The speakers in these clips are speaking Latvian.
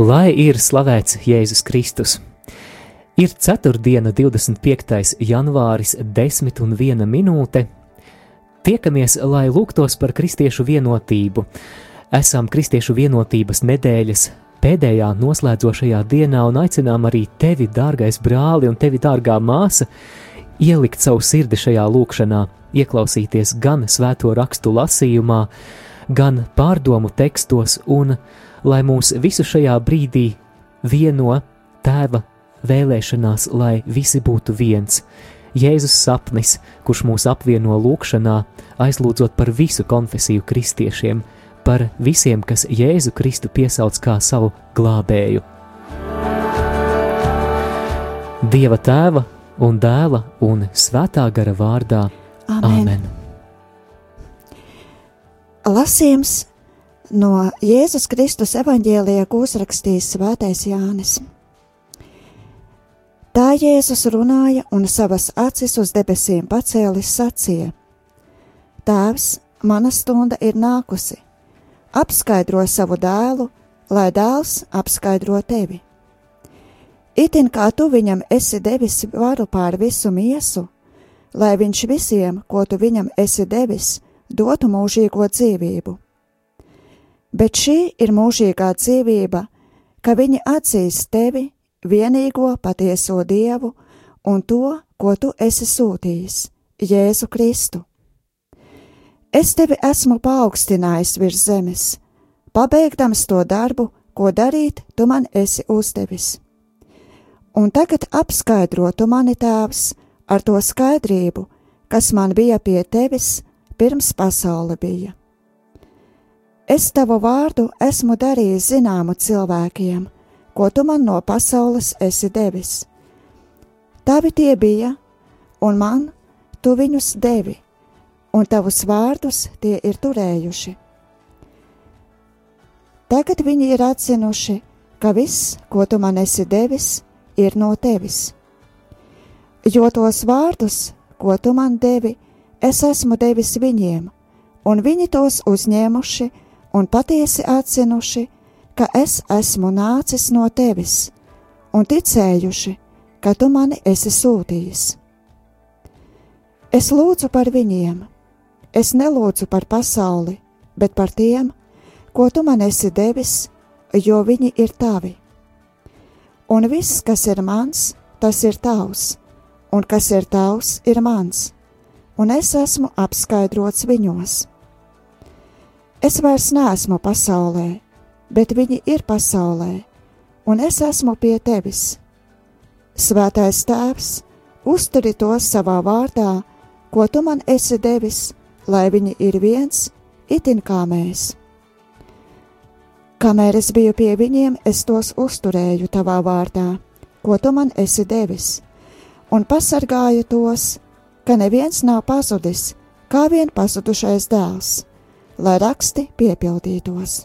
Lai ir slavēts Jēzus Kristus! Ir ceturtdiena, 25. janvāris, 10 un 1 minūte. Tiekamies, lai lūgtos par kristiešu vienotību. Esam kristiešu vienotības nedēļas pēdējā noslēdzošajā dienā un aicinām arī tevi, dārgais brāli, un tevi, dārgā māsa, ielikt savu sirdi šajā lūkšanā, ieklausīties gan svēto rakstu lasījumā, gan pārdomu tekstos, un lai mūs visu šajā brīdī vieno tēva vēlēšanās, lai visi būtu viens. Jēzus sapnis, kurš mūs apvieno lūkšanā, aizlūdzot par visu konfesiju kristiešiem, par visiem, kas Jēzu Kristu piesauc kā savu glābēju. Dieva tēva un dēla un svētā gara vārdā. Amen. Lasījums no Jēzus Kristus evaņģēlijā, ko uzrakstījis Svētais Jānis. Tā Jēzus runāja un savas acis uz debesīm pacēlis sacīja: Tēvs, mana stunda ir nākusi apskaidro savu dēlu, lai dēls apskaidro tevi. Itin kā tu viņam esi devis varu pār visu miesu, lai viņš visiem, ko tu viņam esi devis, dotu mūžīgo dzīvību. Bet šī ir mūžīgā dzīvība, ka viņi atzīst tevi, vienīgo patieso Dievu un to, ko tu esi sūtījis, Jēzu Kristu. Es tevi esmu paaugstinājis virs zemes, pabeigdams to darbu, ko darīt, tu man esi uzdevis. Un tagad apskaidro tu mani tēvs ar to skaidrību, kas man bija pie tevis pirms pasaule bija. Es tavu vārdu esmu darījis zināmu cilvēkiem, ko tu man no pasaules esi devis. Tavi tie bija, un man tu viņus devi un tavus vārdus tie ir turējuši. Tagad viņi ir atzinuši, ka viss, ko tu man esi devis, ir no tevis. Jo tos vārdus, ko tu man devi, es esmu devis viņiem, un viņi tos uzņēmuši un patiesi atzinuši, ka es esmu nācis no tevis, un ticējuši, ka tu mani esi sūtījis. Es lūdzu par viņiem, Es nelūdzu par pasauli, bet par tiem, ko tu man esi devis, jo viņi ir tavi. Un viss, kas ir mans, tas ir tavs, un kas ir tavs, ir mans, un es esmu apskaidrots viņos. Es vairs neesmu pasaulē, bet viņi ir pasaulē, un es esmu pie tevis. Svētais Tēvs, uzturi tos savā vārdā, ko tu man esi devis lai viņi ir viens, itin kā mēs. Kamēr es biju pie viņiem, es tos uzturēju tavā vārdā, ko tu man esi devis, un pasargāju tos, ka neviens nav pazudis, kā vien pazudušais dēls, lai raksti piepildītos.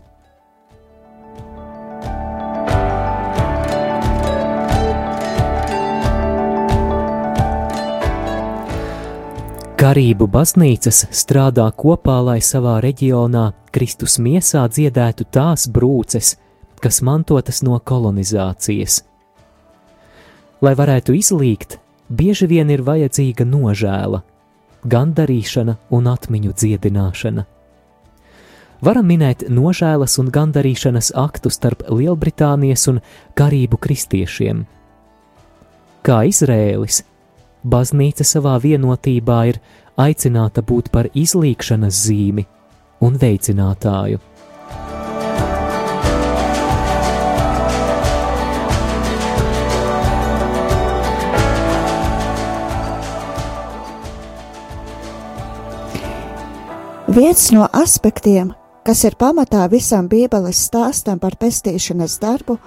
Karību baznīcas strādā kopā, lai savā reģionā Kristus miesā dziedētu tās brūces, kas mantotas no kolonizācijas. Lai varētu izlīgt, bieži vien ir vajadzīga nožēla, gandarīšana un atmiņu dziedināšana. Varam minēt nožēlas un gandarīšanas aktu starp Lielbritānijas un Karību kristiešiem. Kā Izrēlis, baznīca savā vienotībā ir aicināta būt par izlīkšanas zīmi un veicinātāju. Viens no aspektiem, kas ir pamatā visam Bībeles stāstam par pestīšanas darbu,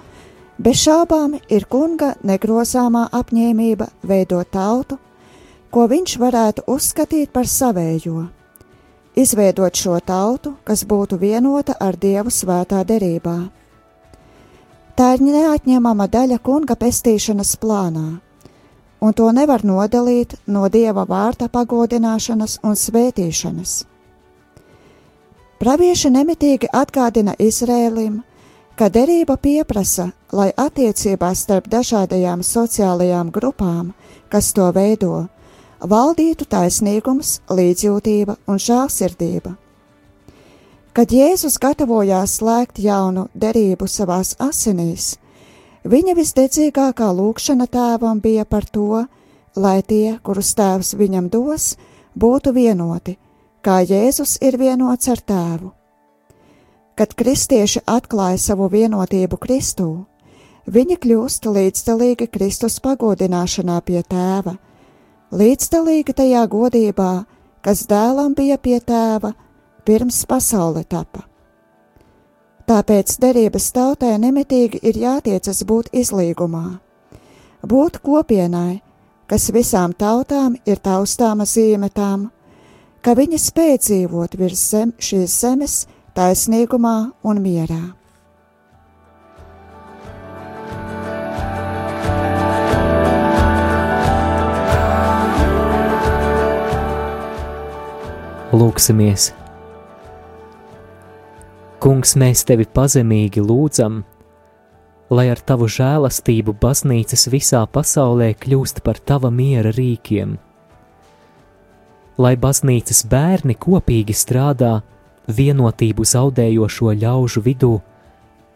Bez šaubām ir kunga negrozāmā apņēmība veidot tautu, ko viņš varētu uzskatīt par savējo. Izveidot šo tautu, kas būtu vienota ar Dievu svētā derībā. Tā ir neatņemama daļa kunga pestīšanas plānā, un to nevar nodalīt no Dieva vārta pagodināšanas un svētīšanas. Pravieši nemitīgi atgādina Izrēlim, ka derība pieprasa, lai attiecībās starp dažādajām sociālajām grupām, kas to veido, valdītu taisnīgums, līdzjūtība un žēlsirdība. Kad Jēzus gatavojās slēgt jaunu derību savās asinīs, viņa visdedzīgākā lūkšana tēvam bija par to, lai tie, kurus tēvs viņam dos, būtu vienoti, kā Jēzus ir vienots ar tēvu. Kad kristieši atklāja savu vienotību Kristū, viņi kļūst līdzdalīgi Kristus pagodināšanā pie tēva, līdzdalīgi tajā godībā, kas dēlam bija pie tēva pirms pasaule tapa. Tāpēc derības tautai nemitīgi ir jātiecas būt izlīgumā, būt kopienai, kas visām tautām ir taustāma zīme tām, ka viņi spēj dzīvot virs zem, šīs zemes, taisnīgumā un mierā. Lūksimies! Kungs, mēs tevi pazemīgi lūdzam, lai ar tavu žēlastību baznīcas visā pasaulē kļūst par tava miera rīkiem, lai baznīcas bērni kopīgi strādā vienotību zaudējošo ļaužu vidū,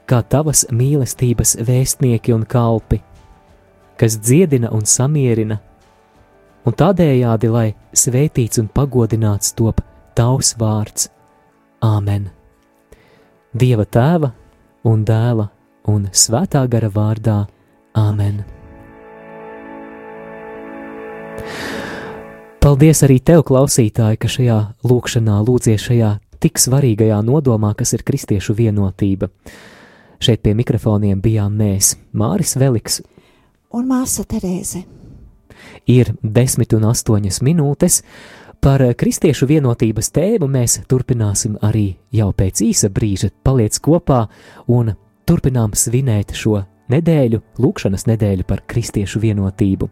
kā tavas mīlestības vēstnieki un kalpi, kas dziedina un samierina, un tādējādi, lai svētīts un pagodināts top tavs vārds. Āmen! Dieva tēva un dēla un svētā gara vārdā Āmen! Paldies arī tev, klausītāji, ka šajā lūkšanā lūdzies šajā tik svarīgajā nodomā, kas ir kristiešu vienotība. Šeit pie mikrofoniem bijām mēs, Māris Veliks un Māsa Terēze. Ir desmit un astoņas minūtes. Par kristiešu vienotības tēmu mēs turpināsim arī jau pēc īsa brīža. Paliec kopā un turpinām svinēt šo nedēļu, lūkšanas nedēļu par kristiešu vienotību.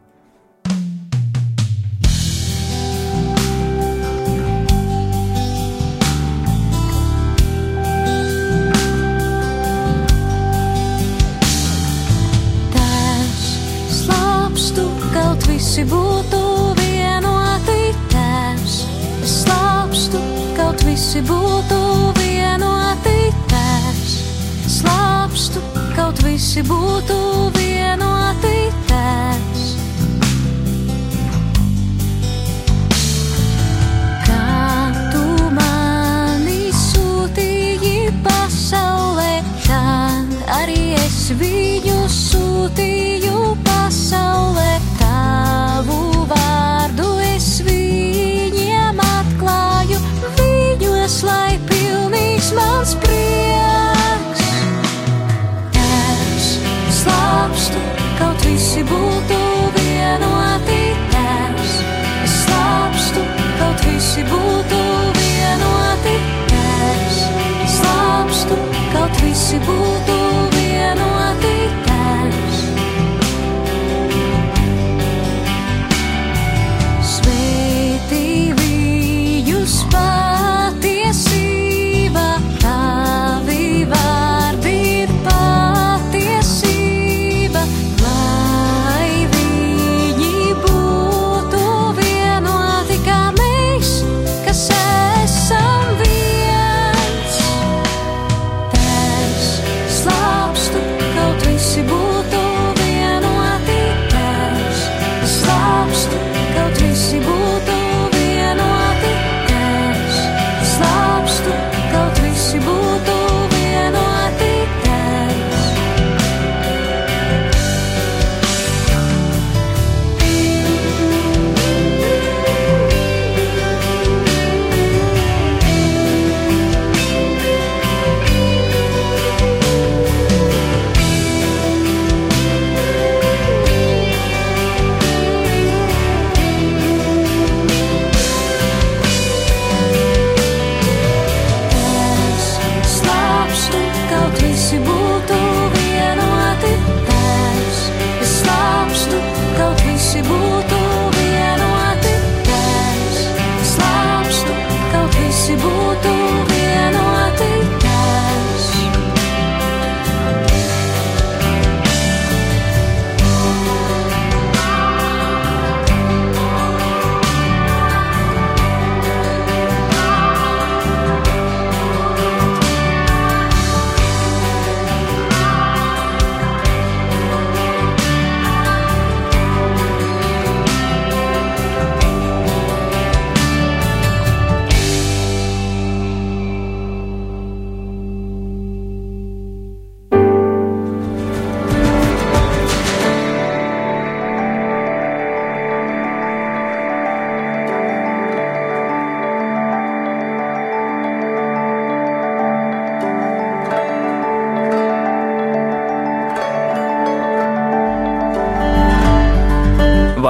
Visi būtu vienoti tēvs. Kā tu mani sūtīji pasaulē, tā arī es viņu sūtīju visi būtu vienoti. Tēvs, slāpstu, kaut visi būtu vienoti. Tēvs, slāpstu, kaut visi būtu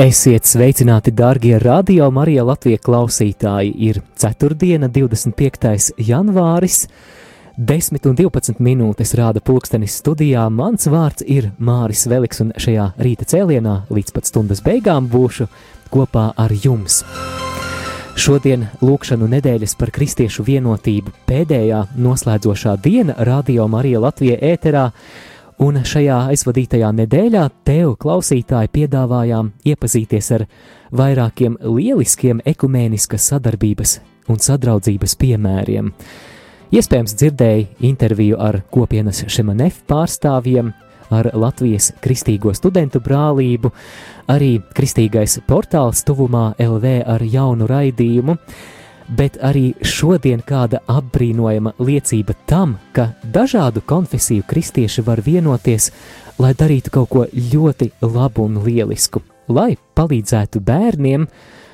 Esiet sveicināti, darbie radio Marija Latvijas klausītāji! Ir 4. 25. janvāris, 10 un 12 minūtes rāda pulkstenis studijā. Mans vārds ir Māris Veliks, un šajā rīta cēlienā līdz pat stundas beigām būšu kopā ar jums. Šodien lūkšanu nedēļas par kristiešu vienotību pēdējā noslēdzošā diena Radio Marija Latvijas ēterā Un šajā aizvadītajā nedēļā tev, klausītāji, piedāvājām iepazīties ar vairākiem lieliskiem ekumēniskas sadarbības un sadraudzības piemēriem. Iespējams, dzirdēji interviju ar kopienas Šemanef pārstāvjiem, ar Latvijas Kristīgo studentu brālību, arī Kristīgais portāls tuvumā LV ar jaunu raidījumu bet arī šodien kāda apbrīnojama liecība tam, ka dažādu konfesiju kristieši var vienoties, lai darītu kaut ko ļoti labu un lielisku, lai palīdzētu bērniem,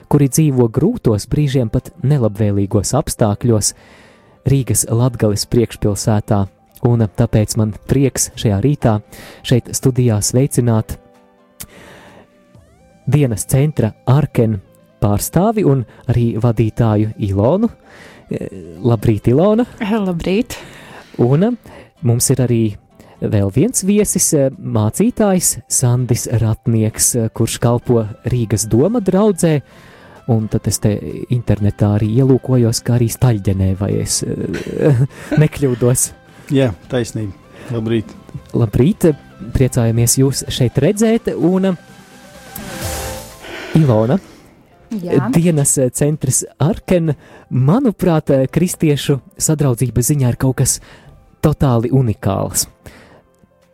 kuri dzīvo grūtos brīžiem pat nelabvēlīgos apstākļos Rīgas Latgales priekšpilsētā, un tāpēc man prieks šajā rītā šeit studijā sveicināt dienas centra Arkenu pārstāvi un arī vadītāju Ilonu. Eh, labrīt, Ilona! Labrīt! Un eh, mums ir arī vēl viens viesis, eh, mācītājs Sandis Ratnieks, kurš kalpo Rīgas doma draudzē. Un tad es te internetā arī ielūkojos, kā arī staļģenē, vai es nekļūdos. Jā, taisnība. Labrīt! Labrīt! Priecājamies jūs šeit redzēt, un Ilona, Jā. dienas eh, centrs Arken, manuprāt, eh, kristiešu sadraudzības ziņā ir kaut kas totāli unikāls.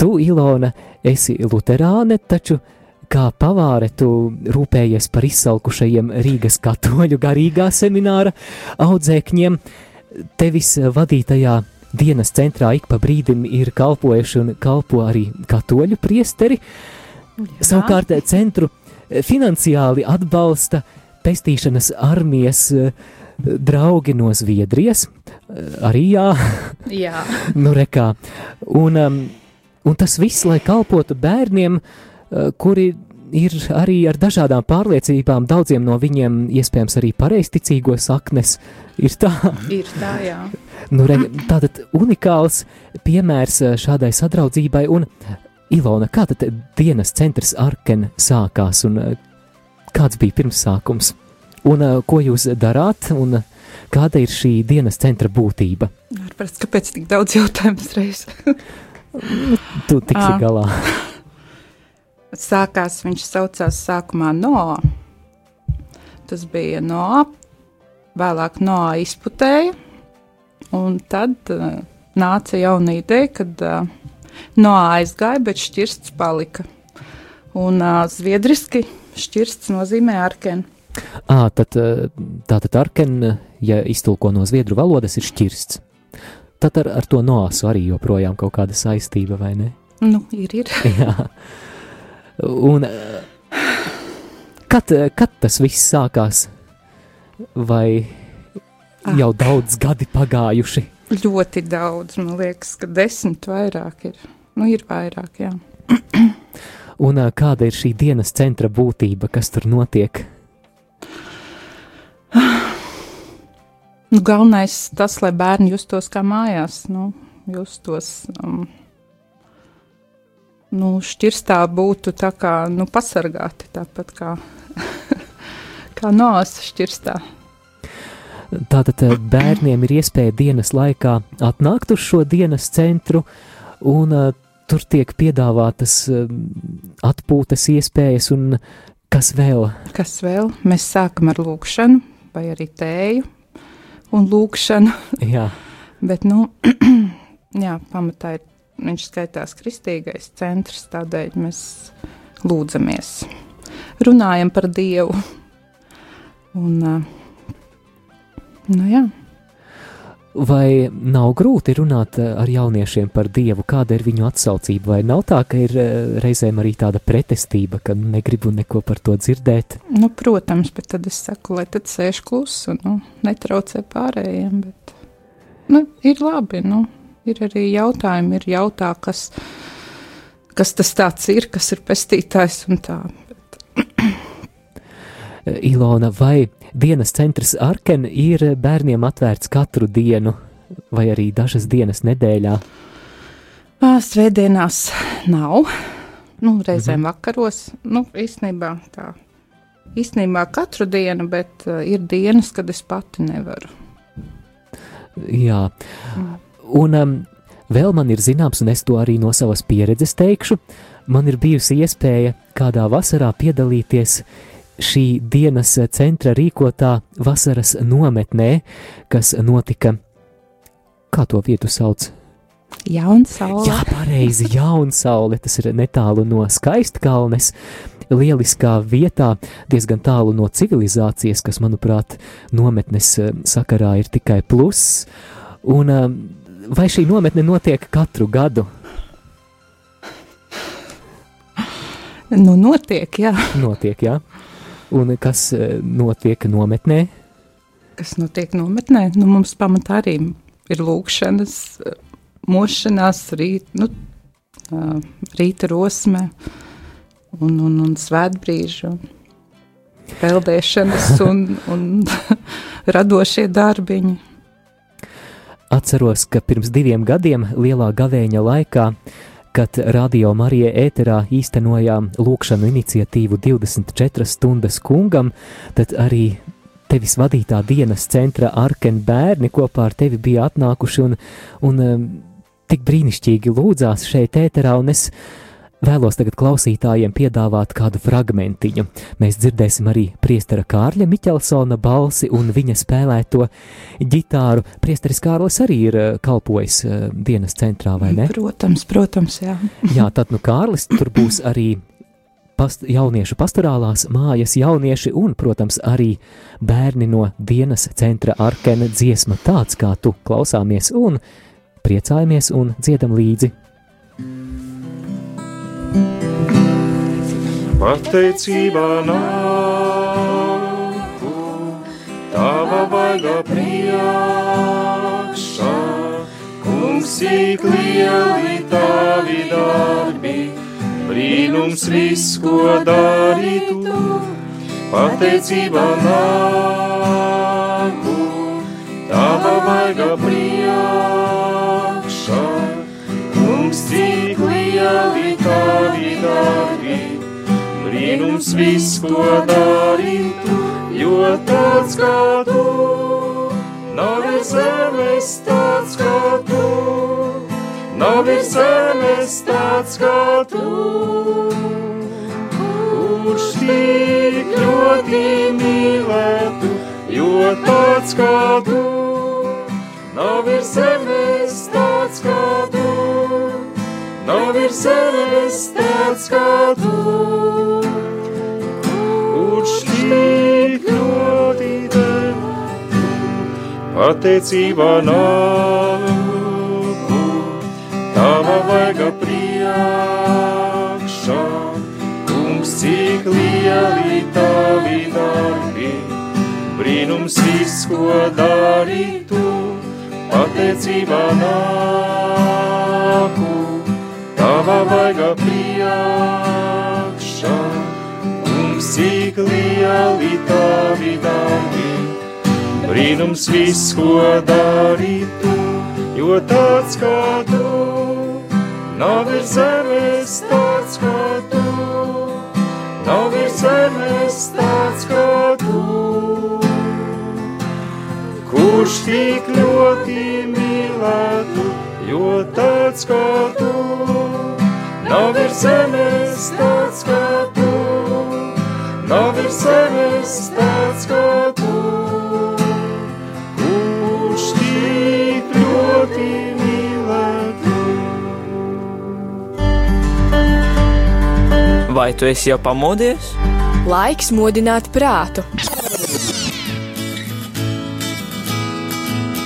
Tu, Ilona, esi luterāne, taču kā pavāre tu rūpējies par izsalkušajiem Rīgas katoļu garīgā semināra audzēkņiem. Tevis vadītajā dienas centrā ik pa brīdim ir kalpojuši un kalpo arī katoļu priesteri. Jā. Savukārt centru finansiāli atbalsta pestīšanas armijas eh, draugi no Zviedrijas, eh, arī jā, Jā. nu rekā. Un, um, un tas viss, lai kalpotu bērniem, uh, kuri ir arī ar dažādām pārliecībām, daudziem no viņiem iespējams arī pareizticīgo saknes, ir tā. Ir tā, jā. Nu, re, tātad unikāls piemērs šādai sadraudzībai un Ilona, kā tad dienas centrs Arken sākās un kāds bija pirmsākums? Un ko jūs darāt un kāda ir šī dienas centra būtība? Var prast, kāpēc tik daudz jautājumu reiz? Tu tiksi Ā. galā. Sākās, viņš saucās sākumā Noā. Tas bija Noā, vēlāk Noā izputēja, un tad uh, nāca jauna ideja, kad uh, Noā aizgāja, bet šķirsts palika. Un uh, zviedriski šķirsts nozīmē arkenu. À, tad, tātad arken, ja iztulko no zviedru valodas, ir šķirsts. Tad ar, ar to noāsu arī joprojām kaut kāda saistība, vai ne? Nu, ir, ir. Jā. Un kad, kad tas viss sākās? Vai jau daudz gadi pagājuši? Ļoti daudz, man liekas, ka desmit vairāk ir. Nu, ir vairāk, jā. Un kāda ir šī dienas centra būtība, kas tur notiek? Nu, galvenais tas, lai bērni justos kā mājās, nu, justos. Um, nu, šķirstā būtu tā kā nu, pasargāti, tāpat kā, kā nosa šķirstā. Tātad bērniem ir iespēja dienas laikā atnākt uz šo dienas centru, un tur tiek piedāvātas uh, atpūtas iespējas, un kas vēl? Kas vēl? Mēs sākam ar lūkšanu. vai arī tēju un lūkšanu. Jā. Bet, nu, jā, pamatā ir, viņš skaitās kristīgais centrs, tādēļ mēs lūdzamies, runājam par Dievu. Un, uh, nu jā. Vai nav grūti runāt eh, ar jauniešiem par Dievu, kāda ir viņu atsaucība, vai nav tā, ka ir eh, reizēm arī tāda pretestība, ka negribu neko par to dzirdēt? Nu, protams, bet tad es saku, lai tad sēž klusu, nu, netraucē pārējiem, bet, nu, ir labi, nu, ir arī jautājumi, ir jautā, kas, kas tas tāds ir, kas ir pestītājs un tā. Bet... Ilona, vai dienas centrs Arken ir bērniem atvērts katru dienu, vai arī dažas dienas nedēļā? Svētdienās nav, nu, reizēm mhm. vakaros, nu, īstenībā tā. Īstenībā katru dienu, bet uh, ir dienas, kad es pati nevaru. Jā, mm. un um, vēl man ir zināms, un es to arī no savas pieredzes teikšu, man ir bijusi iespēja kādā vasarā piedalīties uh, šī dienas centra rīkotā vasaras nometnē, kas notika, kā to vietu sauc? Jaunsaule. Jā, pareizi, Jaunsaule. Tas ir netālu no skaistkalnes, lieliskā vietā, diezgan tālu no civilizācijas, kas, manuprāt, nometnes eh, sakarā ir tikai pluss. Un eh, vai šī nometne notiek katru gadu? Nu, notiek, jā. Notiek, jā. Un kas eh, notiek nometnē? Kas notiek nometnē? Nu, mums pamatā arī ir lūkšanas, mošanās, rīt, nu, rīta rosme un, un, un svētbrīži. Un peldēšanas un, un radošie darbiņi. Atceros, ka pirms diviem gadiem lielā gavēņa laikā kad Radio Marija ēterā īstenojām lūkšanu iniciatīvu 24 stundas kungam, tad arī tevis vadītā dienas centra Arken bērni kopā ar tevi bija atnākuši un, un um, tik brīnišķīgi lūdzās šeit ēterā, un es Vēlos tagad klausītājiem piedāvāt kādu fragmentiņu. Mēs dzirdēsim arī priestera Kārļa Miķelsona balsi un viņa spēlēto ģitāru. Priesteris Kārlis arī ir eh, kalpojis uh, dienas centrā, vai ne? Protams, protams, jā. jā, tad nu Kārlis tur būs arī past, jauniešu pastorālās mājas jaunieši un, protams, arī bērni no dienas centra Arkena dziesma tāds, kā tu klausāmies un priecājamies un dziedam līdzi. Pateicībā nāku tava vaiga priekšā. Kungs, cik lieli tavi darbi, brīnums viss, ko darītu, pateicībā nāku tava vaiga priekšā. Lieli tavi darbi, brīnums viss, ko darītu, jo tāds kā tu, nav ir zemes tāds kā tu, nav ir zemes tāds kā tu, kurš tik ļoti mīlētu, jo tāds kā tu, nav ir zemes ir zemes tāds kā tu. Kurš tik ļoti tev pateicībā nāku, tava vaiga priekšā, kungs, cik lieli tavi darbi, brīnums viss, ko darītu, pateicībā nāku, tava vaiga priekšā cik lieli tavi darbi, brīnums viss, ko darītu, jo tāds kā tu, nav ir zemes tāds kā tu, nav ir zemes tāds kā tu. Kurš tik ļoti mīlētu, jo tāds kā tu, Nav ir zemes tāds kā tu, nav ir zemes tāds kā tu, kurš tik ļoti mīlētu. Vai tu esi jau pamodies? Laiks modināt prātu.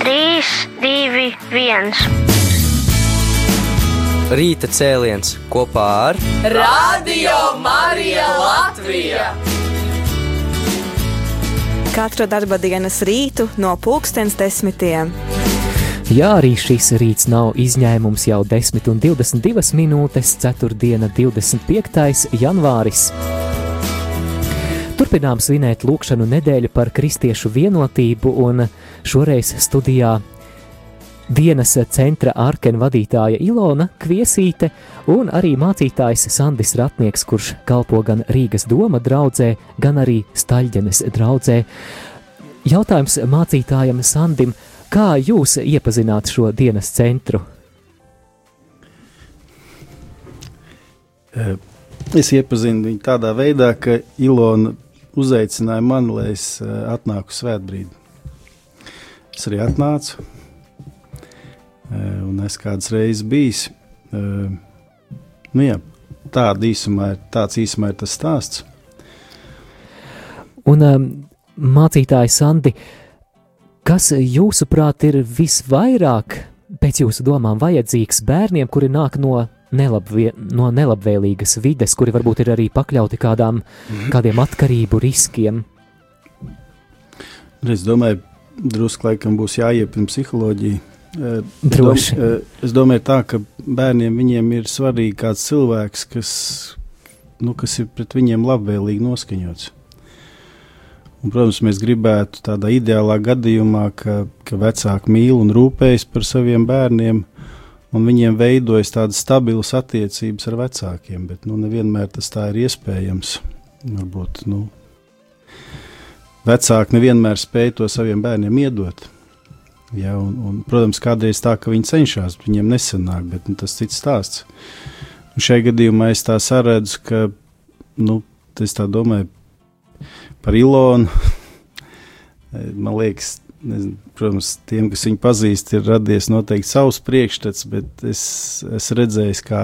3, 2, 1. Rīta cēliens kopā ar Radio Marija Latvija! Katru darba dienas rītu no pulkstens desmitiem. Jā, arī šis rīts nav izņēmums jau 10 un 22 minūtes, 4. 25. janvāris. Turpinām svinēt lūkšanu nedēļu par kristiešu vienotību, un šoreiz studijā dienas centra arkena vadītāja Ilona Kviesīte un arī mācītājs Sandis Ratnieks, kurš kalpo gan Rīgas doma draudzē, gan arī Staļģenes draudzē. Jautājums mācītājam Sandim, kā jūs iepazināt šo dienas centru? Es iepazinu viņu tādā veidā, ka Ilona uzaicināja mani, lai es uh, atnāku svētbrīdī. Es arī atnācu, un es kādas reizes bijis. Uh, nu jā, tāda īsumā tāds īsumā ir tas stāsts. Un um, mācītājs Sandi, kas jūsuprāt ir visvairāk pēc jūsu domām vajadzīgs bērniem, kuri nāk no nelabvie, no nelabvēlīgas vides, kuri varbūt ir arī pakļauti kādām, mm. kādiem atkarību riskiem. Es domāju, drusku laikam būs jāiepirms psiholoģija. Droši. Es, dom, es domāju, tā, ka bērniem viņiem ir svarīgi kāds cilvēks, kas, nu, kas ir pret viņiem labvēlīgi noskaņots. Un, protams, mēs gribētu tādā ideālā gadījumā, ka, ka vecāki mīl un rūpējas par saviem bērniem, un viņiem veidojas tādas stabilas attiecības ar vecākiem, bet nu, nevienmēr tas tā ir iespējams. Varbūt nu, vecāki nevienmēr spēj to saviem bērniem iedot. Ja, un, un, protams, kādreiz tā, ka viņi cenšas, viņiem nesanāk, bet nu, tas cits stāsts. Un šajā gadījumā es tā saredzu, ka, nu, es tā domāju par Ilonu. Man liekas, nezinu, protams, tiem, kas viņu pazīst, ir radies noteikti savs priekšstats, bet es esmu redzējis, kā,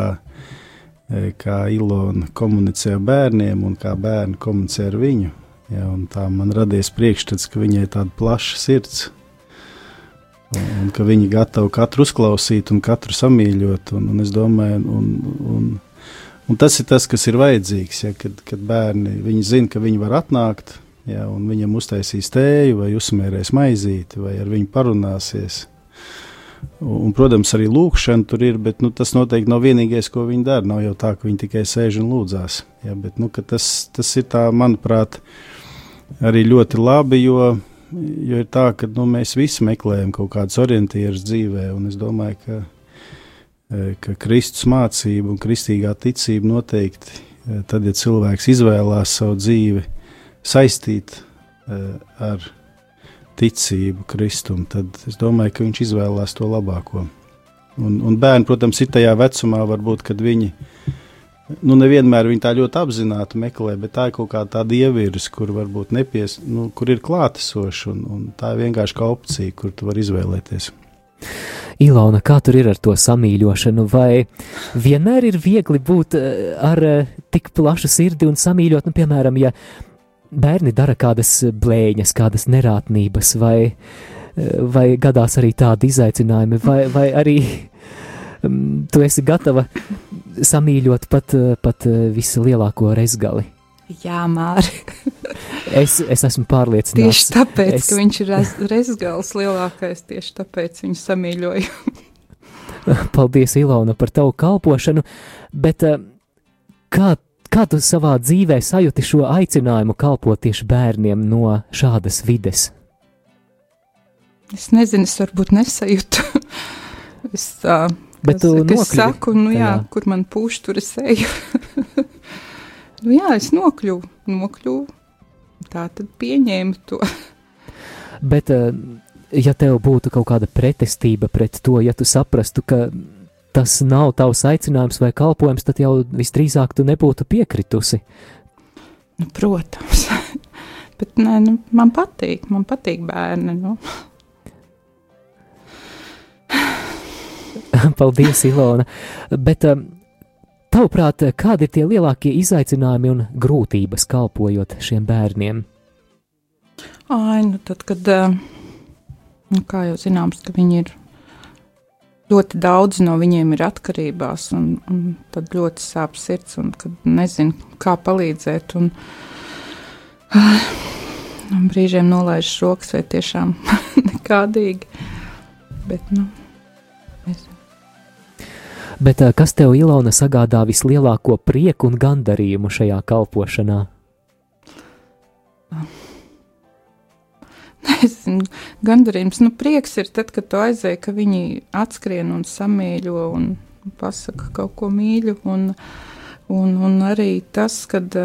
kā Ilona komunicē ar bērniem un kā bērni komunicē ar viņu. Ja, tā man radies priekšstats, ka viņai ir tāda plaša sirds. Un, ka viņi gatavi katru uzklausīt un katru samīļot. Un, un es domāju, un, un, un tas ir tas, kas ir vajadzīgs. Ja, kad, kad bērni zina, ka viņi var atnākt, ja, un viņam uztaisīs tēju, vai uzsmērēs maizīti, vai ar viņu parunāsies. Un, protams, arī lūkšana tur ir, bet nu, tas noteikti nav vienīgais, ko viņi dara. Nav jau tā, ka viņi tikai sēž un lūdzās. Ja, bet, nu, tas, tas ir tā, manuprāt, arī ļoti labi, jo, jo ir tā, ka nu, mēs visi meklējam kaut kādus orientierus dzīvē, un es domāju, ka, e, ka Kristus mācība un kristīgā ticība noteikti, e, tad, ja cilvēks izvēlās savu dzīvi, saistīt uh, ar ticību Kristum, tad es domāju, ka viņš izvēlās to labāko. Un, un bērni, protams, ir tajā vecumā, varbūt, kad viņi nu, nevienmēr viņi tā ļoti apzināti meklē, bet tā ir kaut kāda tāda ievirs, kur varbūt nepies, nu, kur ir klātesoša, un, un tā ir vienkārši kā opcija, kur tu vari izvēlēties. Ilona, kā tur ir ar to samīļošanu, vai vienmēr ir viegli būt eh, ar eh, tik plašu sirdi un samīļot, nu, piemēram, ja bērni dara kādas blēņas, kādas nerātnības, vai, vai gadās arī tādi izaicinājumi, vai, vai arī um, tu esi gatava samīļot pat, pat vislielāko rezgali. Jā, Mārī. es, es esmu pārliecināts. Tieši tāpēc, es... ka viņš ir rezgals lielākais, tieši tāpēc viņu samīļoju. Paldies, Ilona, par tavu kalpošanu, bet kā Kā tu savā dzīvē sajūti šo aicinājumu kalpot tieši bērniem no šādas vides? Es nezinu, es varbūt nesajūtu. es tā Bet tu es saku, nu jā, jā, kur man pūš, tur es eju. nu jā, es nokļuvu, nokļuvu. Tā tad pieņēmu to. Bet, ja tev būtu kaut kāda pretestība pret to, ja tu saprastu, ka tas nav tavs aicinājums vai kalpojums, tad jau visdrīzāk tu nebūtu piekritusi. Nu, protams, bet nē, nu, man patīk, man patīk bērni. Nu. Paldies, Ilona. Bet um, Tavuprāt, kādi ir tie lielākie izaicinājumi un grūtības kalpojot šiem bērniem? Ai, nu tad, kad, eh, nu, kā jau zināms, ka viņi ir ļoti daudz no viņiem ir atkarībās, un, un tad ļoti sāp sirds, un kad nezinu, kā palīdzēt, un, un brīžiem nolaiž rokas vai tiešām nekādīgi, bet, nu. Bet eh, kas tev, Ilona, sagādā vislielāko prieku un gandarījumu šajā kalpošanā? Nezinu, gandarījums, nu, prieks ir tad, kad tu aizēji, ka viņi atskrien un samīļo un pasaka kaut ko mīļu. Un, un, un arī tas, kad,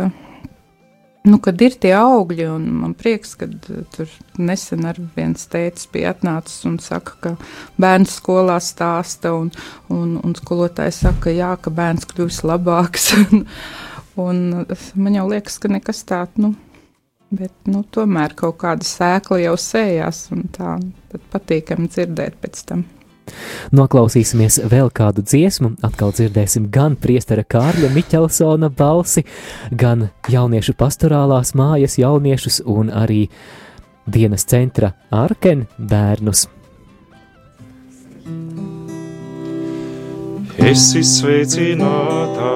nu, kad ir tie augļi, un man prieks, ka tur nesen ar viens tētis bija atnācis un saka, ka bērns skolā stāsta, un, un, un skolotāji saka, jā, ka bērns kļūs labāks. un, un man jau liekas, ka nekas tāds, nu, Bet nu, tomēr kaut kāda sēkla jau sējās, un tā patīkami dzirdēt pēc tam. Noklausīsimies vēl kādu dziesmu, atkal dzirdēsim gan priestera Kārļa Miķelsona balsi, gan jauniešu pastorālās mājas jauniešus un arī dienas centra Arken bērnus. Esi sveicināta,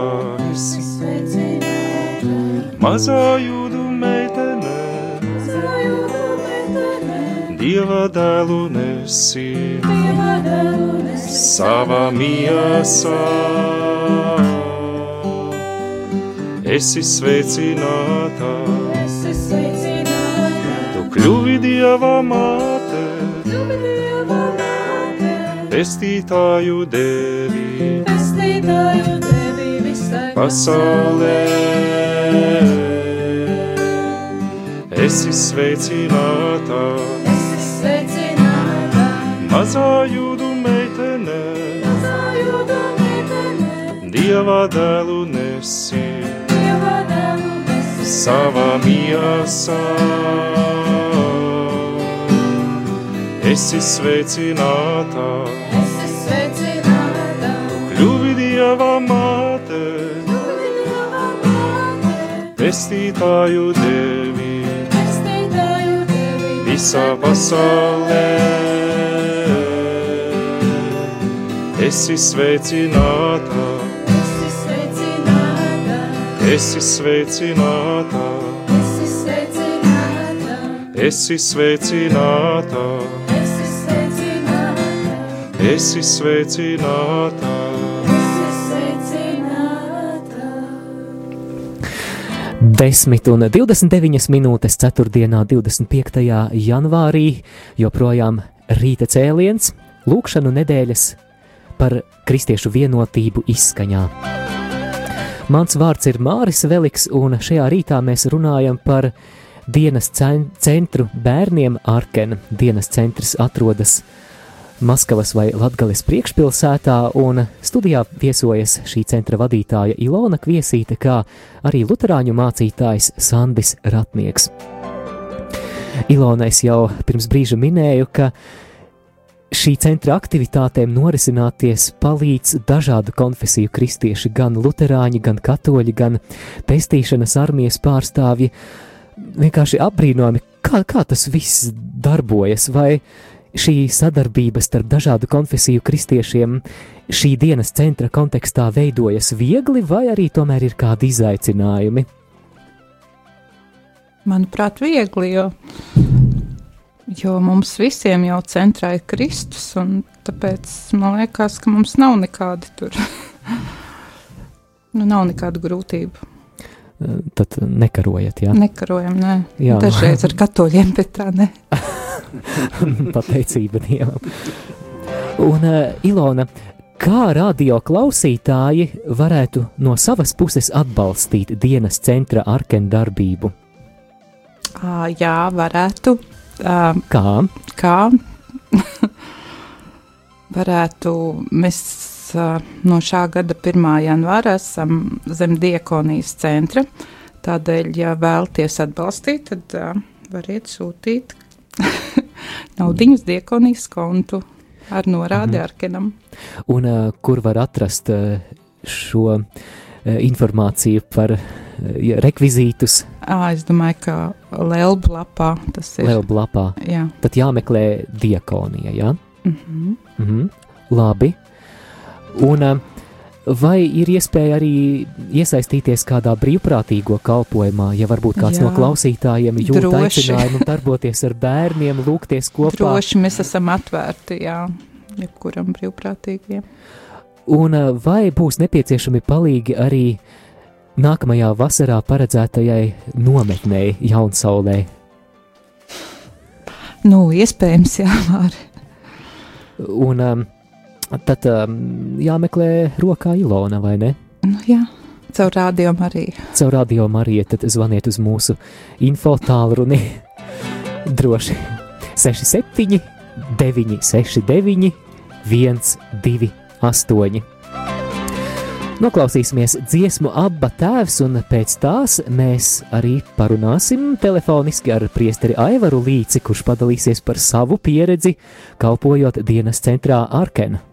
esi sveicināta, mazā jūdu Dieva dēlu nesi, savā miesā. Esi sveicināta, tu kļuvi Dieva māte, pestītāju devi, pasaulē. Esi sveicināta, mazā jūdu meitene, Dieva dēlu nesi, savā miesā. Esi sveicināta, kļuvi Dieva māte, pestītāju devi. Visā pasaulē. Esi sveicināta, esi sveicināta, esi sveicināta, esi sveicināta. Desmit un 29 minūtes 4. 25. janvārī joprojām rīta cēliens, lūkšanu nedēļas par kristiešu vienotību izskaņā. Mans vārds ir Māris Veliks, un šajā rītā mēs runājam par dienas centru bērniem Arken. Dienas centrs atrodas Maskavas vai Latgales priekšpilsētā, un studijā viesojas šī centra vadītāja Ilona Kviesīte, kā arī luterāņu mācītājs Sandis Ratnieks. Ilona, es jau pirms brīža minēju, ka šī centra aktivitātēm norisināties palīdz dažādu konfesiju kristieši, gan luterāņi, gan katoļi, gan pestīšanas armijas pārstāvji. Vienkārši apbrīnojami, kā, kā tas viss darbojas, vai šī sadarbība starp dažādu konfesiju kristiešiem šī dienas centra kontekstā veidojas viegli, vai arī tomēr ir kādi izaicinājumi? Manuprāt, viegli, jo, jo mums visiem jau centrā ir Kristus, un tāpēc man liekas, ka mums nav nekādi tur, nu, nav nekādu grūtību. Tad nekarojat, jā? Nekarojam, nē. Jā. Dažreiz ar katoļiem, bet tā ne. Pateicība Dievam. Un uh, Ilona, kā radio klausītāji varētu no savas puses atbalstīt dienas centra arkenu darbību? Uh, jā, varētu. Uh, kā? Kā? varētu mēs uh, no šā gada 1. janvāra esam zem diekonijas centra. Tādēļ, ja vēlaties atbalstīt, tad uh, variet sūtīt naudiņas diekonijas kontu ar norādi mhm. Arkenam. Un uh, kur var atrast uh, šo eh, informāciju par rekvizītus. À, es domāju, ka Lielba lapā tas ir. Lielba lapā. Jā. Tad jāmeklē diakonija, jā? Mm -hmm. Mm. Labi. Un uh, vai ir iespēja arī iesaistīties kādā brīvprātīgo kalpošanā, ja varbūt kāds Jā. no klausītājiem jūt aicinājumu darboties ar bērniem, lūgties kopā? Droši mēs esam atvērti, jā, jebkuram brīvprātīgiem. Un uh, vai būs nepieciešami palīgi arī nākamajā vasarā paredzētajai nometnei Jaunsaulē? Nu, iespējams, jā, Māri. Un um, tad um, jāmeklē rokā Ilona, vai ne? Nu, jā, caur rādījumu arī. Caur radio Mariju, tad zvaniet uz mūsu info tālruni. Droši 67, 969, 128. Noklausīsimies dziesmu abba tēvs, un pēc tās mēs arī parunāsim telefoniski ar priesteri Aivaru Līci, kurš padalīsies par savu pieredzi, kalpojot dienas centrā Arkena.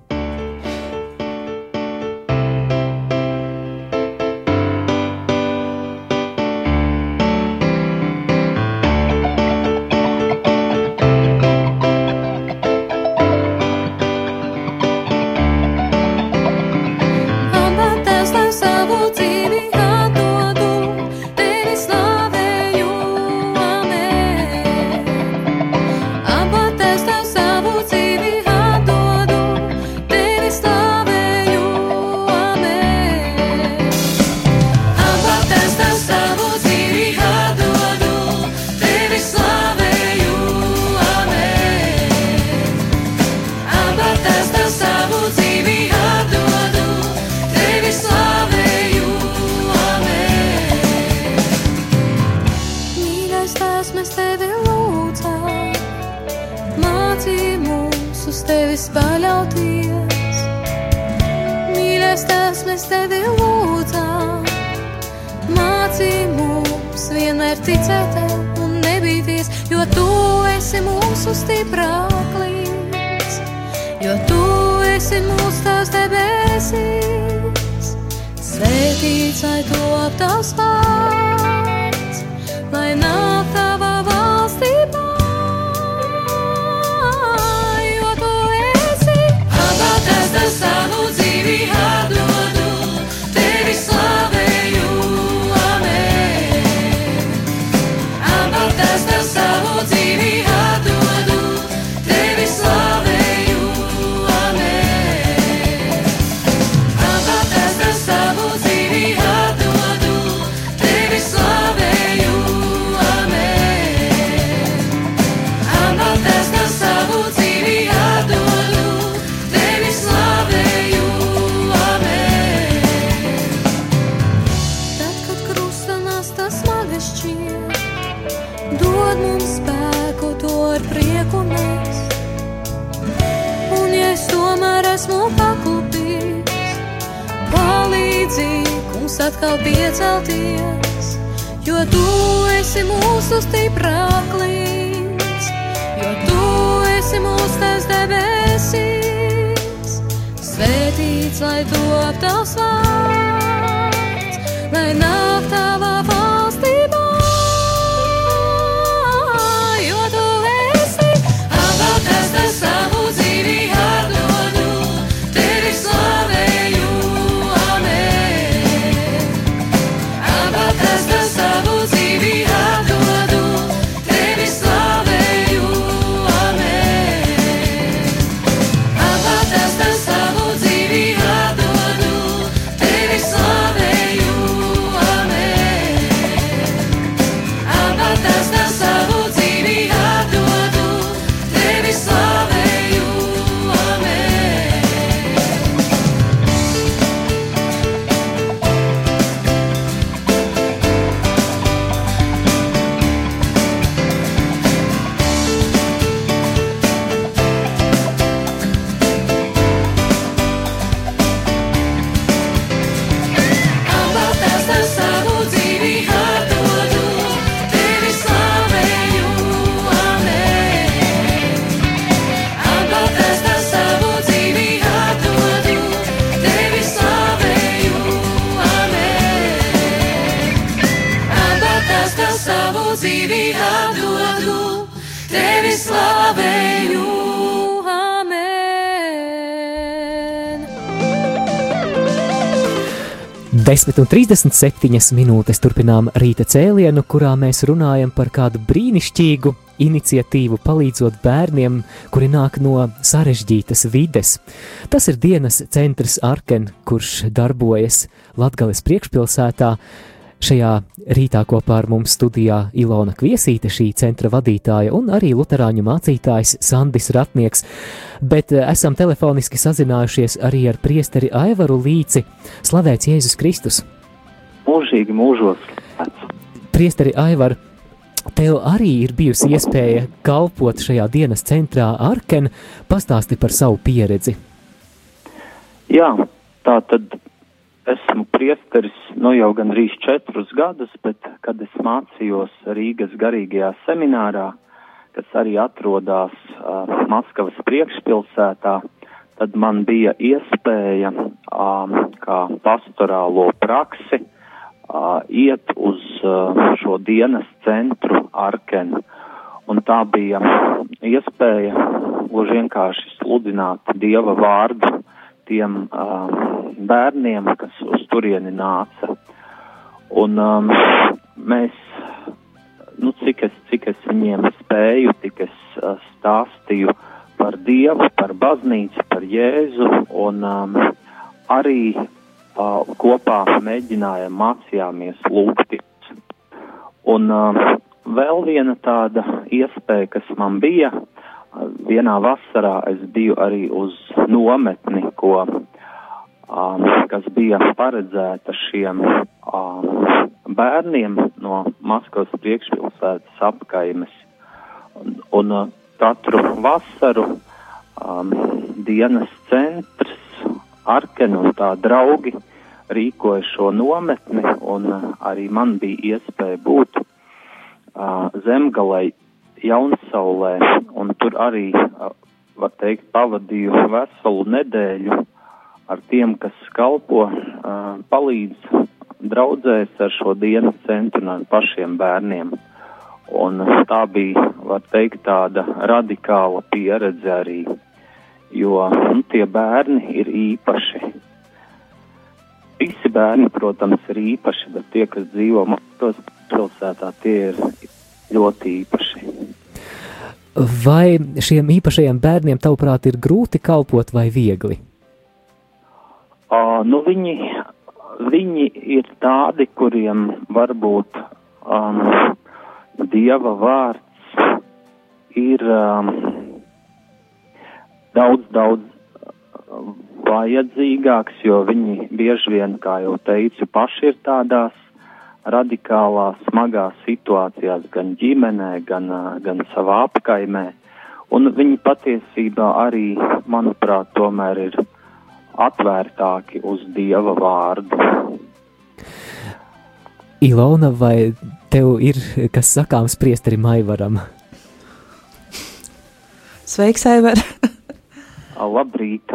10 un 37 minūtes turpinām rīta cēlienu, kurā mēs runājam par kādu brīnišķīgu iniciatīvu palīdzot bērniem, kuri nāk no sarežģītas vides. Tas ir dienas centrs Arken, kurš darbojas Latgales priekšpilsētā. Šajā rītā kopā ar mums studijā Ilona Kviesīte, šī centra vadītāja, un arī luterāņu mācītājs Sandis Ratnieks, bet eh, esam telefoniski sazinājušies arī ar priesteri Aivaru Līci. Slavēts Jēzus Kristus! Mūžīgi mūžos. Priesteri Aivar, tev arī ir bijusi iespēja kalpot šajā dienas centrā Arken, pastāsti par savu pieredzi. Jā, tā tad esmu priesteris nu jau gandrīz četrus gadus, bet kad es mācījos Rīgas garīgajā seminārā, kas arī atrodas uh, Maskavas priekšpilsētā, tad man bija iespēja um, kā pastorālo praksi uh, iet uz uh, šo dienas centru Arkenu. Un tā bija iespēja gluži vienkārši sludināt Dieva vārdu tiem uh, bērniem, kas uz turieni nāca. Un um, mēs, nu, cik es, cik es viņiem spēju, tik es uh, stāstīju par Dievu, par baznīcu, par Jēzu, un um, arī uh, kopā mēģinājām mācījāmies lūgties. Un um, vēl viena tāda iespēja, kas man bija, uh, vienā vasarā es biju arī uz nometni, ko um, kas bija paredzēta šiem um, bērniem no Maskavas priekšpilsētas apkaimes. Un, un katru vasaru um, dienas centrs, Arken un tā draugi rīkoja šo nometni, un arī man bija iespēja būt uh, zemgalē Jaunsaulē, un tur arī, uh, var teikt, pavadīju veselu nedēļu ar tiem, kas kalpo, palīdz draudzēs ar šo dienas centru un ar pašiem bērniem. Un tā bija, var teikt, tāda radikāla pieredze arī, jo nu, tie bērni ir īpaši. Visi bērni, protams, ir īpaši, bet tie, kas dzīvo Maskavas pilsētā, tie ir ļoti īpaši. Vai šiem īpašajiem bērniem, tavuprāt, ir grūti kalpot vai viegli? Uh, nu viņi, viņi ir tādi, kuriem varbūt um, Dieva vārds ir um, daudz, daudz vajadzīgāks, jo viņi bieži vien, kā jau teicu, paši ir tādās radikālās, smagās situācijās, gan ģimenē, gan, gan savā apkaimē. Un viņi patiesībā arī, manuprāt, tomēr ir atvērtāki uz Dieva vārdu. Ilona, vai tev ir kas sakāms priesterim Aivaram? Sveiks, Aivar! Labrīt!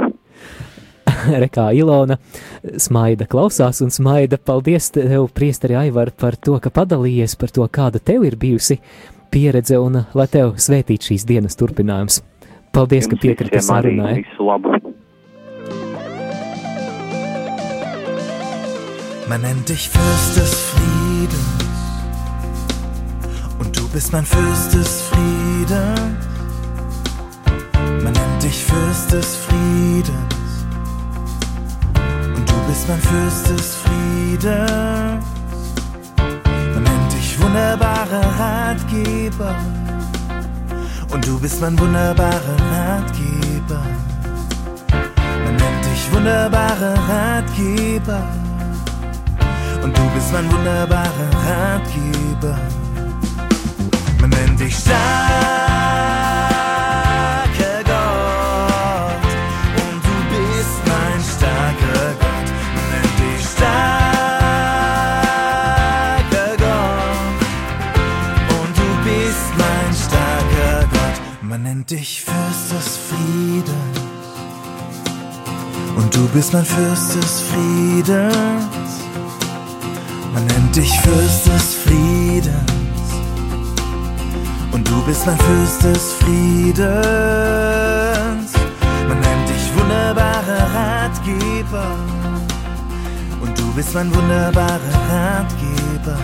Rekā Ilona smaida klausās un smaida. Paldies tev, priesteri Aivar, par to, ka padalījies par to, kāda tev ir bijusi pieredze un lai tev svētīt šīs dienas turpinājums. Paldies, Jums ka piekriti sarunai. Visu labu! Man nennt dich Fürst des Friedens und du bist mein Fürst des Friedens. Man nennt dich Fürst des Friedens und du bist mein Fürst des Friedens. Man nennt dich wunderbarer Ratgeber und du bist mein wunderbarer Ratgeber. Man nennt dich wunderbarer Ratgeber und du bist mein wunderbarer Ratgeber. Man nennt dich starker Gott und du bist mein starker Gott. Man nennt dich starker Gott und du bist mein starker Gott. Man nennt dich Fürst des Friedens und du bist mein Fürst des Friedens. Man nennt dich Fürst des Friedens du bist mein Fürst des Friedens. Man nennt dich wunderbarer Ratgeber. Und du bist mein wunderbarer Ratgeber.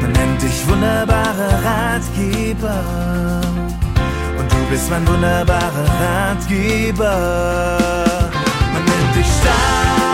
Man nennt dich wunderbarer Ratgeber. Und du bist mein wunderbarer Ratgeber. Man nennt dich starker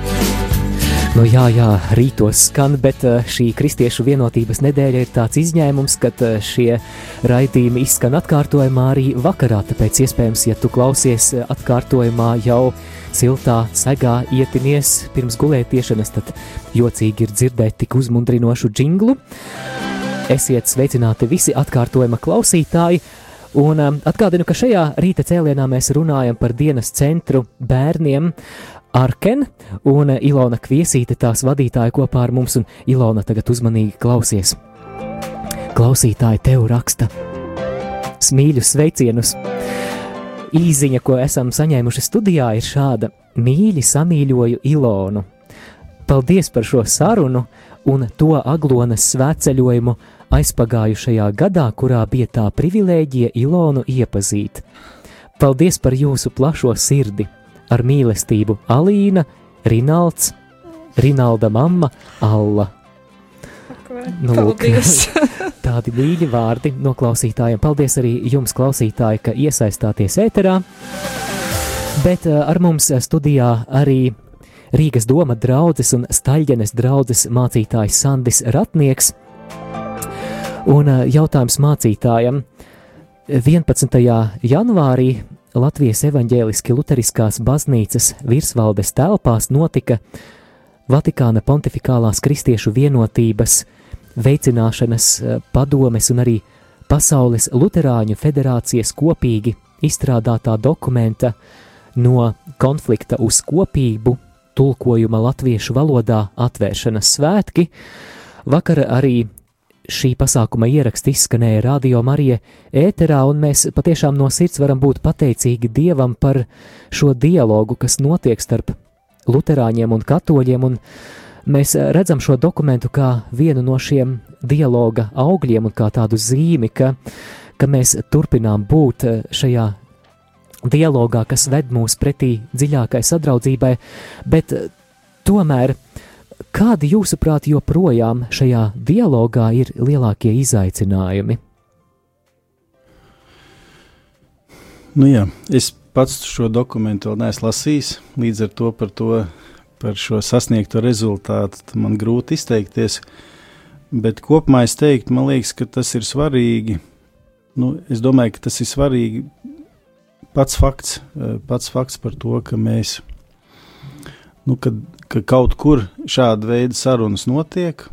Nu, jā, jā, rītos skan, bet eh, šī kristiešu vienotības nedēļa ir tāds izņēmums, kad eh, šie raidījumi izskan atkārtojumā arī vakarā. Tāpēc, iespējams, ja tu klausies eh, atkārtojumā jau siltā segā ietinies pirms gulētiešanas, tad jocīgi ir dzirdēt tik uzmundrinošu jinglu. Esiet sveicināti visi atkārtojuma klausītāji! Un atgādinu, ka šajā rīta cēlienā mēs runājam par dienas centru bērniem Arken, un uh, Ilona Kviesīte tās vadītāja kopā ar mums, un Ilona tagad uzmanīgi klausies. Klausītāji tev raksta smīļus sveicienus. Īziņa, ko esam saņēmuši studijā, ir šāda: Mīļi samīļoju Ilonu. Paldies par šo sarunu un to aglonas svētceļojumu aizpagājušajā gadā, kurā bija tā privilēģija Ilonu iepazīt. Paldies par jūsu plašo sirdi, ar mīlestību Alīna, Rinalds, Rinalda mamma, Alla. Nu, lūk, tādi mīļi vārdi no klausītājiem. Paldies arī jums, klausītāji, ka iesaistāties ēterā. Bet uh, ar mums studijā arī Rīgas doma draugs un Staļģenes draugs mācītājs Sandis Ratnieks. Un uh, jautājums mācītājam 11. janvārī Latvijas evaņģēliski luteriskās baznīcas virsvaldes telpās notika Vatikāna pontificālās kristiešu vienotības veicināšanas eh, padomes un arī Pasaules Luterāņu federācijas kopīgi izstrādātā dokumenta no konflikta uz kopību tulkojuma latviešu valodā atvēršanas svētki. Vakar arī šī pasākuma ieraksts izskanēja Radio Marija ēterā, un mēs patiešām no sirds varam būt pateicīgi Dievam par šo dialogu, kas notiek starp luterāņiem un katoļiem, un mēs redzam šo dokumentu kā vienu no šiem dialoga augļiem un kā tādu zīmi, ka, ka mēs turpinām būt šajā dialogā, kas ved mūs pretī dziļākai sadraudzībai, bet tomēr kādi jūsuprāt joprojām šajā dialogā ir lielākie izaicinājumi? Nu jā, es pats šo dokumentu vēl neesmu lasījis, līdz ar to par, to, par šo sasniegto rezultātu man grūti izteikties. Bet kopumā es teiktu, man liekas, ka tas ir svarīgi. Nu, es domāju, ka tas ir svarīgi pats fakts, eh, pats fakts par to, ka mēs, nu, kad, ka kaut kur šāda veida sarunas notiek,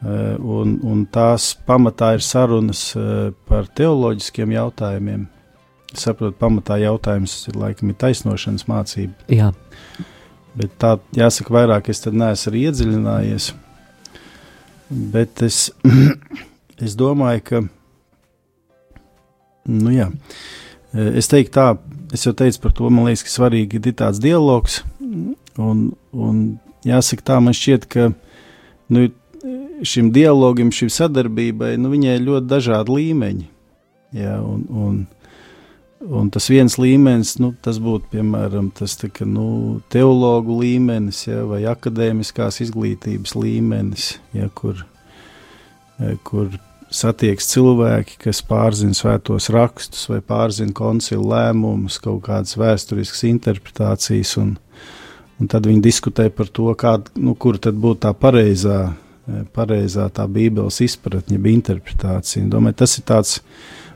eh, un, un tās pamatā ir sarunas eh, par teoloģiskiem jautājumiem Es saprotu, pamatā jautājums ir laikam ir taisnošanas mācība. Jā. Bet tā, jāsaka, vairāk es tad neesmu arī iedziļinājies. Bet es, es domāju, ka, nu jā, es teiktu tā, es jau teicu par to, man liekas, ka svarīgi ir tāds dialogs, un, un jāsaka tā, man šķiet, ka, nu, šim dialogam, šim sadarbībai, nu, viņai ir ļoti dažādi līmeņi, jā, un, un Un tas viens līmenis, nu, tas būtu piemēram tas ka, nu, teologu līmenis ja, vai akadēmiskās izglītības līmenis, ja, kur, ja, kur satiekas cilvēki, kas pārzina svētos rakstus vai pārzina koncilu lēmumus, kaut kādas vēsturiskas interpretācijas, un, un tad viņi diskutē par to, kād, nu, kur tad būtu tā pareizā, pareizā tā bībeles izpratne, jeb interpretācija. Domāju, tas ir tāds,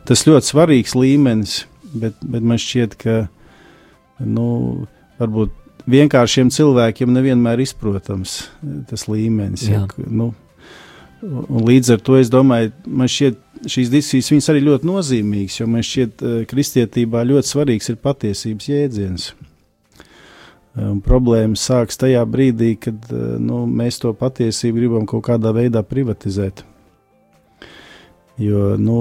tas ļoti svarīgs līmenis bet, bet man šķiet, ka nu, varbūt vienkāršiem cilvēkiem nevienmēr izprotams tas līmenis. Ja, nu, un līdz ar to es domāju, man šķiet, šīs diskusijas arī ļoti nozīmīgas, jo man šķiet, eh, kristietībā ļoti svarīgs ir patiesības jēdziens. Un problēmas sākas tajā brīdī, kad eh, nu, mēs to patiesību gribam kaut kādā veidā privatizēt. Jo nu,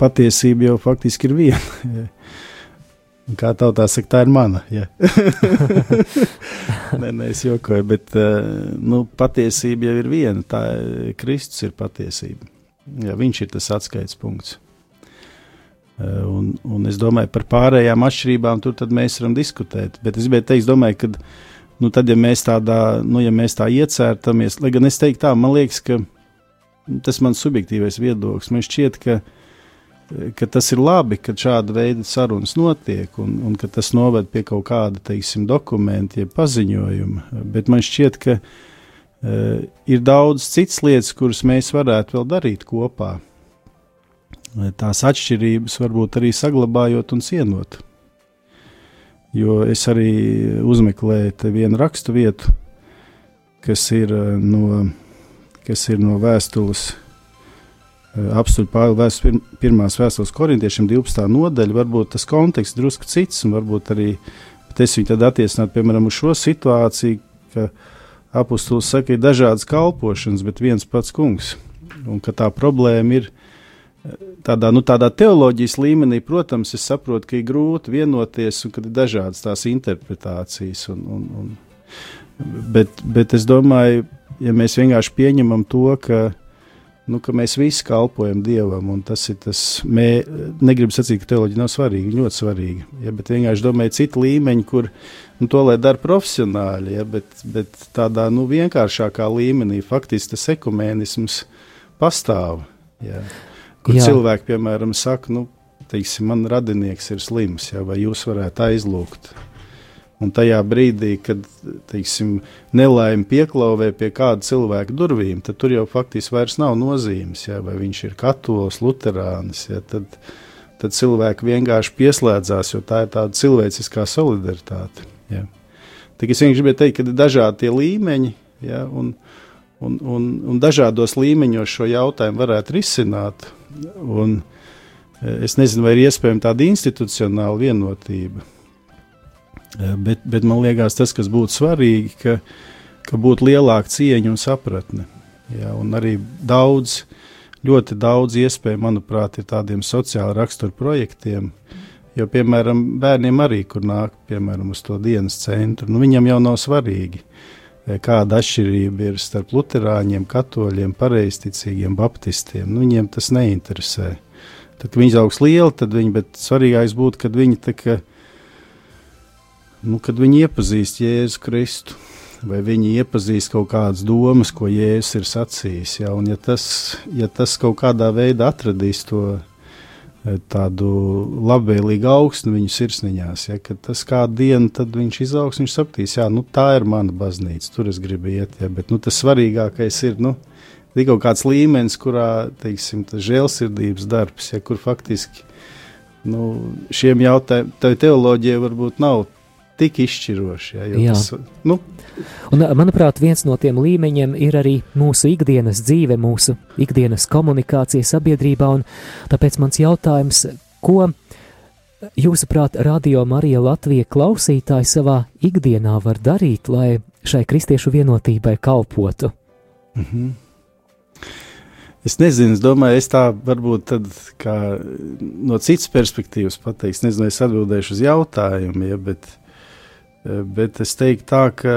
patiesība jau faktiski ir viena. Kā tautā saka, tā ir mana. Ja. nē, nē, es jokoju, bet eh, nu, patiesība jau ir viena. Tā Kristus ir patiesība. Ja, viņš ir tas atskaites punkts. Eh, un, un es domāju, par pārējām atšķirībām tur mēs varam diskutēt. Bet es gribēju teikt, domāju, ka nu, tad, ja mēs tādā, nu, ja mēs tā iecērtamies, lai gan es teiktu tā, man liekas, ka tas ir mans subjektīvais viedoklis. Man šķiet, ka uh, ka tas ir labi, ka šāda veida sarunas notiek un, un ka tas noved pie kaut kāda, teiksim, dokumenta, jeb paziņojuma. Bet man šķiet, ka uh, ir daudz citas lietas, kuras mēs varētu vēl darīt kopā. Tās atšķirības varbūt arī saglabājot un cienot. Jo es arī uzmeklēju vienu rakstu vietu, kas ir uh, no, kas ir no vēstules Eh, apstuļu Pāvila pirmās vēstules korintiešiem 12. nodaļa, varbūt tas konteksts drusku cits, un varbūt arī es viņu tad attiecinātu, piemēram, uz šo situāciju, ka apustulis saka, ir dažādas kalpošanas, bet viens pats kungs, un ka tā problēma ir eh, tādā, nu, tādā teoloģijas līmenī, protams, es saprotu, ka ir grūti vienoties, un ka ir dažādas tās interpretācijas, un, un, un, bet, bet es domāju, ja mēs vienkārši pieņemam to, ka nu, ka mēs visi kalpojam Dievam, un tas ir tas, mē, negribu sacīt, ka teoloģija nav svarīga, ļoti svarīga, ja, bet vienkārši domāju citu līmeņu, kur nu, to lai dara profesionāļi, ja, bet, bet tādā nu, vienkāršākā līmenī faktiski tas ekumēnisms pastāv, ja, kur Jā. cilvēki, piemēram, saka, nu, teiksim, man radinieks ir slims, ja, vai jūs varētu aizlūgt, Un tajā brīdī, kad teiksim, nelaime pieklauvē pie kāda cilvēka durvīm, tad tur jau faktiski vairs nav nozīmes, ja, vai viņš ir katolis, luterānis. Ja, tad, tad cilvēki vienkārši pieslēdzās, jo tā ir tāda cilvēciskā solidaritāte. Ja. Tik es vienkārši gribēju teikt, ka ir dažādi līmeņi, ja, un, un, un, un dažādos līmeņos šo jautājumu varētu risināt. Un, e, es nezinu, vai ir iespējama tāda institucionāla vienotība. Eh, bet, bet man liekas, tas, kas būtu svarīgi, ka, ka būtu lielāka cieņa un sapratne. Ja, un arī daudz, ļoti daudz iespēju, manuprāt, ir tādiem sociāla rakstura projektiem, Jo, piemēram, bērniem arī, kur nāk, piemēram, uz to dienas centru, nu, viņam jau nav svarīgi, eh, kāda atšķirība ir starp luterāņiem, katoļiem, pareizticīgiem, baptistiem. Nu, viņiem tas neinteresē. Tad, kad viņi augs lieli, tad viņi, bet svarīgākais būtu, kad viņi kā, nu, kad viņi iepazīst Jēzu Kristu vai viņi iepazīst kaut kādas domas, ko Jēzus ir sacījis. Ja, un ja tas, ja tas kaut kādā veidā atradīs to tādu labvēlīgu augstu viņu sirsniņās, ja, tas kādu dienu tad viņš izaugs, viņš sapratīs, jā, nu, tā ir mana baznīca, tur es gribu iet, ja, bet nu, tas svarīgākais ir, nu, kaut kāds līmenis, kurā, teiksim, tas žēlsirdības darbs, ja, kur faktiski, nu, šiem jautājumiem, teoloģija varbūt nav tik izšķiroši. Ja, Jā. tas, nu. Un, manuprāt, viens no tiem līmeņiem ir arī mūsu ikdienas dzīve, mūsu ikdienas komunikācija sabiedrībā. Tāpēc mans jautājums, ko jūsuprāt, Radio Marija Latvija klausītāji savā ikdienā var darīt, lai šai kristiešu vienotībai kalpotu? Mm -hmm. Es nezinu, es domāju, es tā varbūt tad, no citas perspektīvas pateikšu. Nezinu, es atbildēšu uz jautājumu, ja, bet Eh, bet es teiktu tā, ka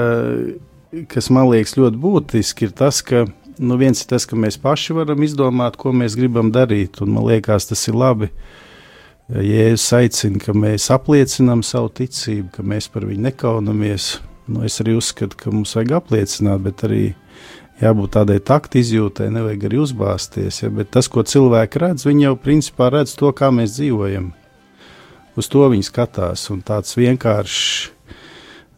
kas man liekas ļoti būtiski, ir tas, ka nu, viens ir tas, ka mēs paši varam izdomāt, ko mēs gribam darīt, un man liekas, tas ir labi. Jēzus aicina, ka mēs apliecinām savu ticību, ka mēs par viņu nekaunamies. Nu, es arī uzskatu, ka mums vajag apliecināt, bet arī jābūt tādai taktu izjūtai, nevajag arī uzbāzties. Ja? Bet tas, ko cilvēki redz, viņi jau principā redz to, kā mēs dzīvojam. Uz to viņi skatās, un tāds vienkāršs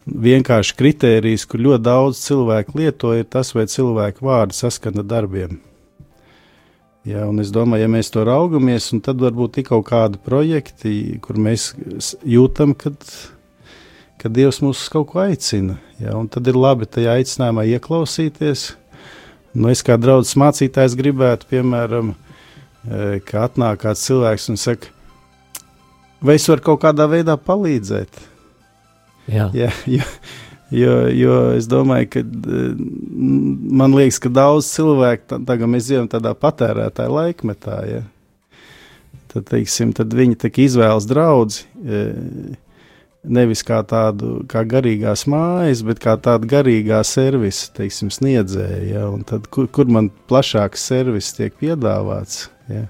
vienkārši kritērijs, kur ļoti daudz cilvēku lieto, ir tas, vai cilvēku vārdi saskana darbiem. Jā, un es domāju, ja mēs to raugamies, tad varbūt ir kaut kādi projekti, kur mēs jūtam, kad, kad Dievs mūs kaut ko aicina. Jā, un tad ir labi tajā aicinājumā ieklausīties. Nu, es kā draugs mācītājs gribētu, piemēram, e, ka atnāk kāds cilvēks un saka, vai es varu kaut kādā veidā palīdzēt. Jā. Jā, jo, jo, jo es domāju, ka man liekas, ka daudz cilvēku tagad mēs dzīvojam tādā patērētāja laikmetā. Ja? Tad, teiksim, tad viņi izvēlas draugu nevis kā tādu kā garīgās mājas, bet kā tādu garīgā servisa teiksim, sniedzēju. Ja? Un tad, kur, kur man plašāks servis tiek piedāvāts? Ja?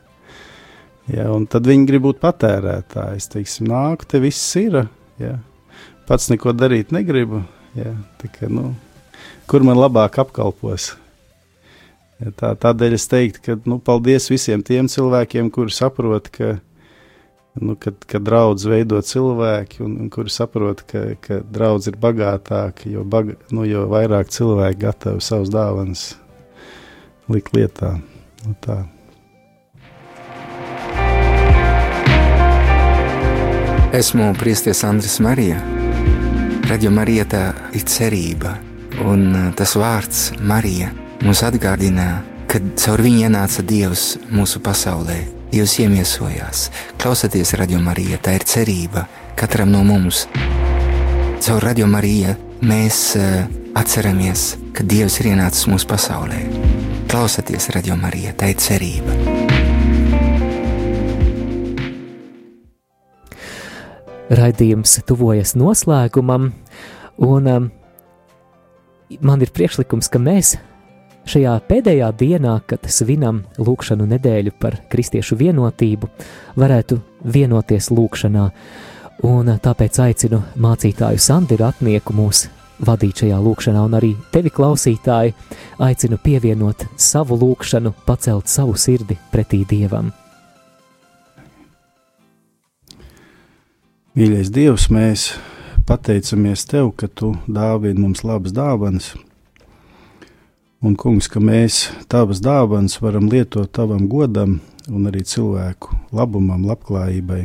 Ja, tad viņi grib būt patērētāji. Es teiksim, nāku, te viss ir. Ja? Pats neko darīt negribu. Jā, tika, nu, kur man labāk apkalpos? Jā, tā, tādēļ es teiktu, ka nu, paldies visiem tiem cilvēkiem, kuri saprot, ka, nu, kad, kad draudz veido cilvēki, un, un kuri saprot, ka, ka draudz ir bagātāka, jo, baga, nu, jo vairāk cilvēki gatavi savus dāvanas likt lietā. Nu, tā. Esmu Priesties Andris Marija Radio Marija tā ir cerība, un uh, tas vārds Marija mums atgādina, ka caur viņu ienāca Dievs mūsu pasaulē. Dievs iemiesojās. Klausieties, Radio Marija, tā ir cerība katram no mums. Caur Radio Mariju mēs uh, atceramies, ka Dievs ir ienācis mūsu pasaulē. Klausieties, Radio Marija, tā ir cerība. Raidījums tuvojas noslēgumam, un um, man ir priekšlikums, ka mēs šajā pēdējā dienā, kad svinam lūkšanu nedēļu par kristiešu vienotību, varētu vienoties lūkšanā. Un uh, tāpēc aicinu mācītāju Sandru Ratnieku mūs vadīt šajā lūkšanā, un arī tevi, klausītāji, aicinu pievienot savu lūkšanu, pacelt savu sirdi pretī Dievam. Mīļais Dievs, mēs pateicamies Tev, ka Tu dāvini mums labas dāvanas, un, Kungs, ka mēs Tavas dāvanas varam lietot Tavam godam un arī cilvēku labumam, labklājībai.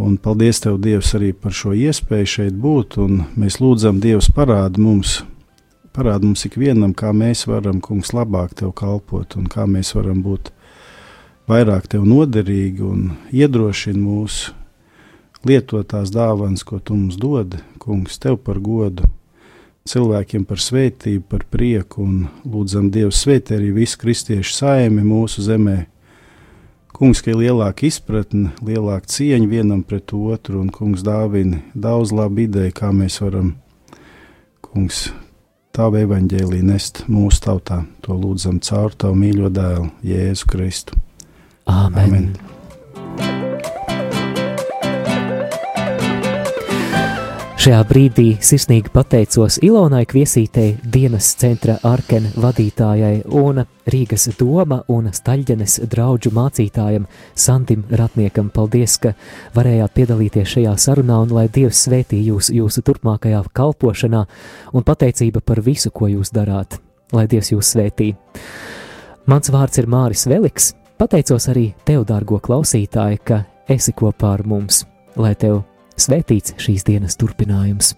Un paldies Tev, Dievs, arī par šo iespēju šeit būt, mēs lūdzam, Dievs, parādi mums, parādi mums ikvienam, kā mēs varam, Kungs, labāk Tev kalpot un kā mēs varam būt vairāk Tev noderīgi un iedrošini mūsu lietot tās dāvanas, ko tu mums dod, kungs, tev par godu, cilvēkiem par svētību, par prieku un lūdzam Dievu svētī arī visu kristiešu saimi mūsu zemē. kungs, ka ir lielāka izpratne, lielāka cieņa vienam pret otru, un kungs dāvina daudz labu ideju, kā mēs varam, kungs, tavu evaņģēlī nest mūsu tautā. To lūdzam caur tavu mīļo dēlu, Jēzu Kristu. Āmen. Amen. Šajā brīdī sirsnīgi pateicos Ilonai Kviesītei, dienas centra Arkena vadītājai un Rīgas doma un Staļģenes draugu mācītājam Santim Ratniekam. Paldies, ka varējāt piedalīties šajā sarunā un lai Dievs svētī jūs jūsu turpmākajā kalpošanā un pateicība par visu, ko jūs darāt. Lai Dievs jūs svētī. Mans vārds ir Māris Veliks. Pateicos arī tev, dārgo klausītāji, ka esi kopā ar mums. Lai tev Svētīts šīs dienas turpinājums!